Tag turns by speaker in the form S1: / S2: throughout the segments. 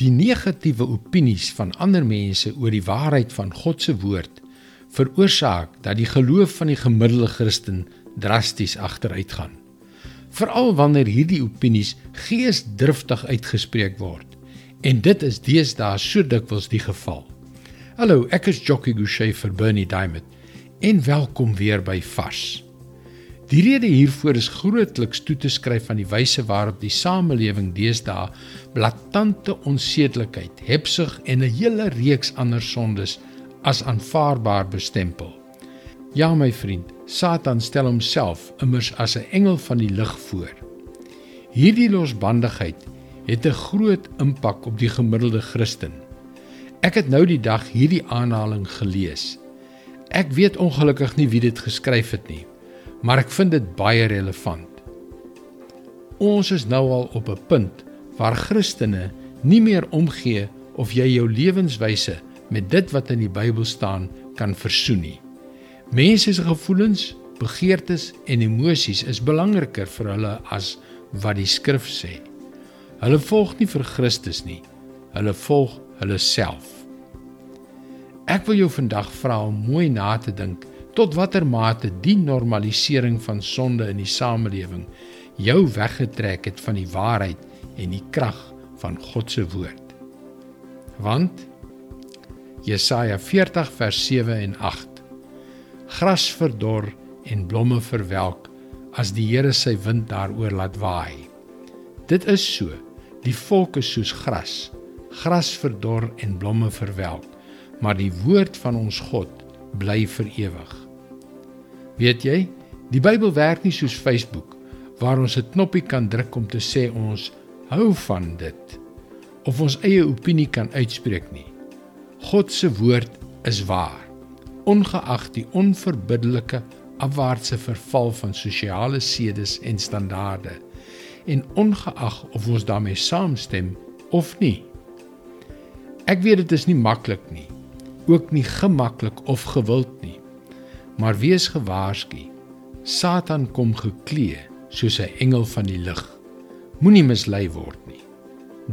S1: Die negatiewe opinies van ander mense oor die waarheid van God se woord veroorsaak dat die geloof van die gemiddelde Christen drasties agteruitgaan. Veral wanneer hierdie opinies geesdriftig uitgespreek word. En dit is deesdae so dikwels die geval. Hallo, ek is Jockey Gouchee vir Bernie Diamond en welkom weer by Vars. Die rede hiervoor is grootliks toe te skryf aan die wyse waarop die samelewing deesdae blaatante onsedelikheid, hebsug en 'n hele reeks ander sondes as aanvaarbaar bestempel. Ja my vriend, Satan stel homself immers as 'n engel van die lig voor. Hierdie losbandigheid het 'n groot impak op die gemiddelde Christen. Ek het nou die dag hierdie aanhaling gelees. Ek weet ongelukkig nie wie dit geskryf het nie maar ek vind dit baie relevant. Ons is nou al op 'n punt waar Christene nie meer omgee of jy jou lewenswyse met dit wat in die Bybel staan kan versoen nie. Mense se gevoelens, begeertes en emosies is belangriker vir hulle as wat die skrif sê. Hulle volg nie vir Christus nie. Hulle volg hulle self. Ek wil jou vandag vra om mooi na te dink tot watter mate die normalisering van sonde in die samelewing jou weggetrek het van die waarheid en die krag van God se woord. Want Jesaja 40 vers 7 en 8 Gras verdor en blomme verwelk as die Here sy wind daaroor laat waai. Dit is so. Die volk is soos gras. Gras verdor en blomme verwelk, maar die woord van ons God bly vir ewig. Weet jy, die Bybel werk nie soos Facebook waar ons 'n knoppie kan druk om te sê ons hou van dit of ons eie opinie kan uitspreek nie. God se woord is waar. Ongeag die onverbiddelike afwaartse verval van sosiale sedes en standaarde en ongeag of ons daarmee saamstem of nie. Ek weet dit is nie maklik nie ook nie gemaklik of gewild nie. Maar wees gewaarsku. Satan kom geklee soos 'n engel van die lig. Moenie mislei word nie.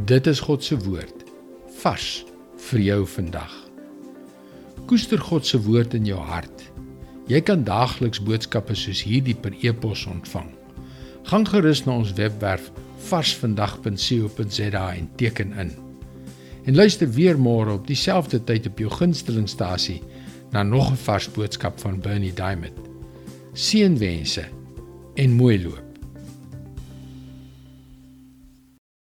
S1: Dit is God se woord vars vir jou vandag. Koester God se woord in jou hart. Jy kan daagliks boodskappe soos hierdie per e-pos ontvang. Gaan gerus na ons webwerf varsvandag.co.za en teken in en luister weer môre op dieselfde tyd op jou gunstelingstasie na nog 'n vars boodskap van Bernie Diamond. Seënwense en mooi loop.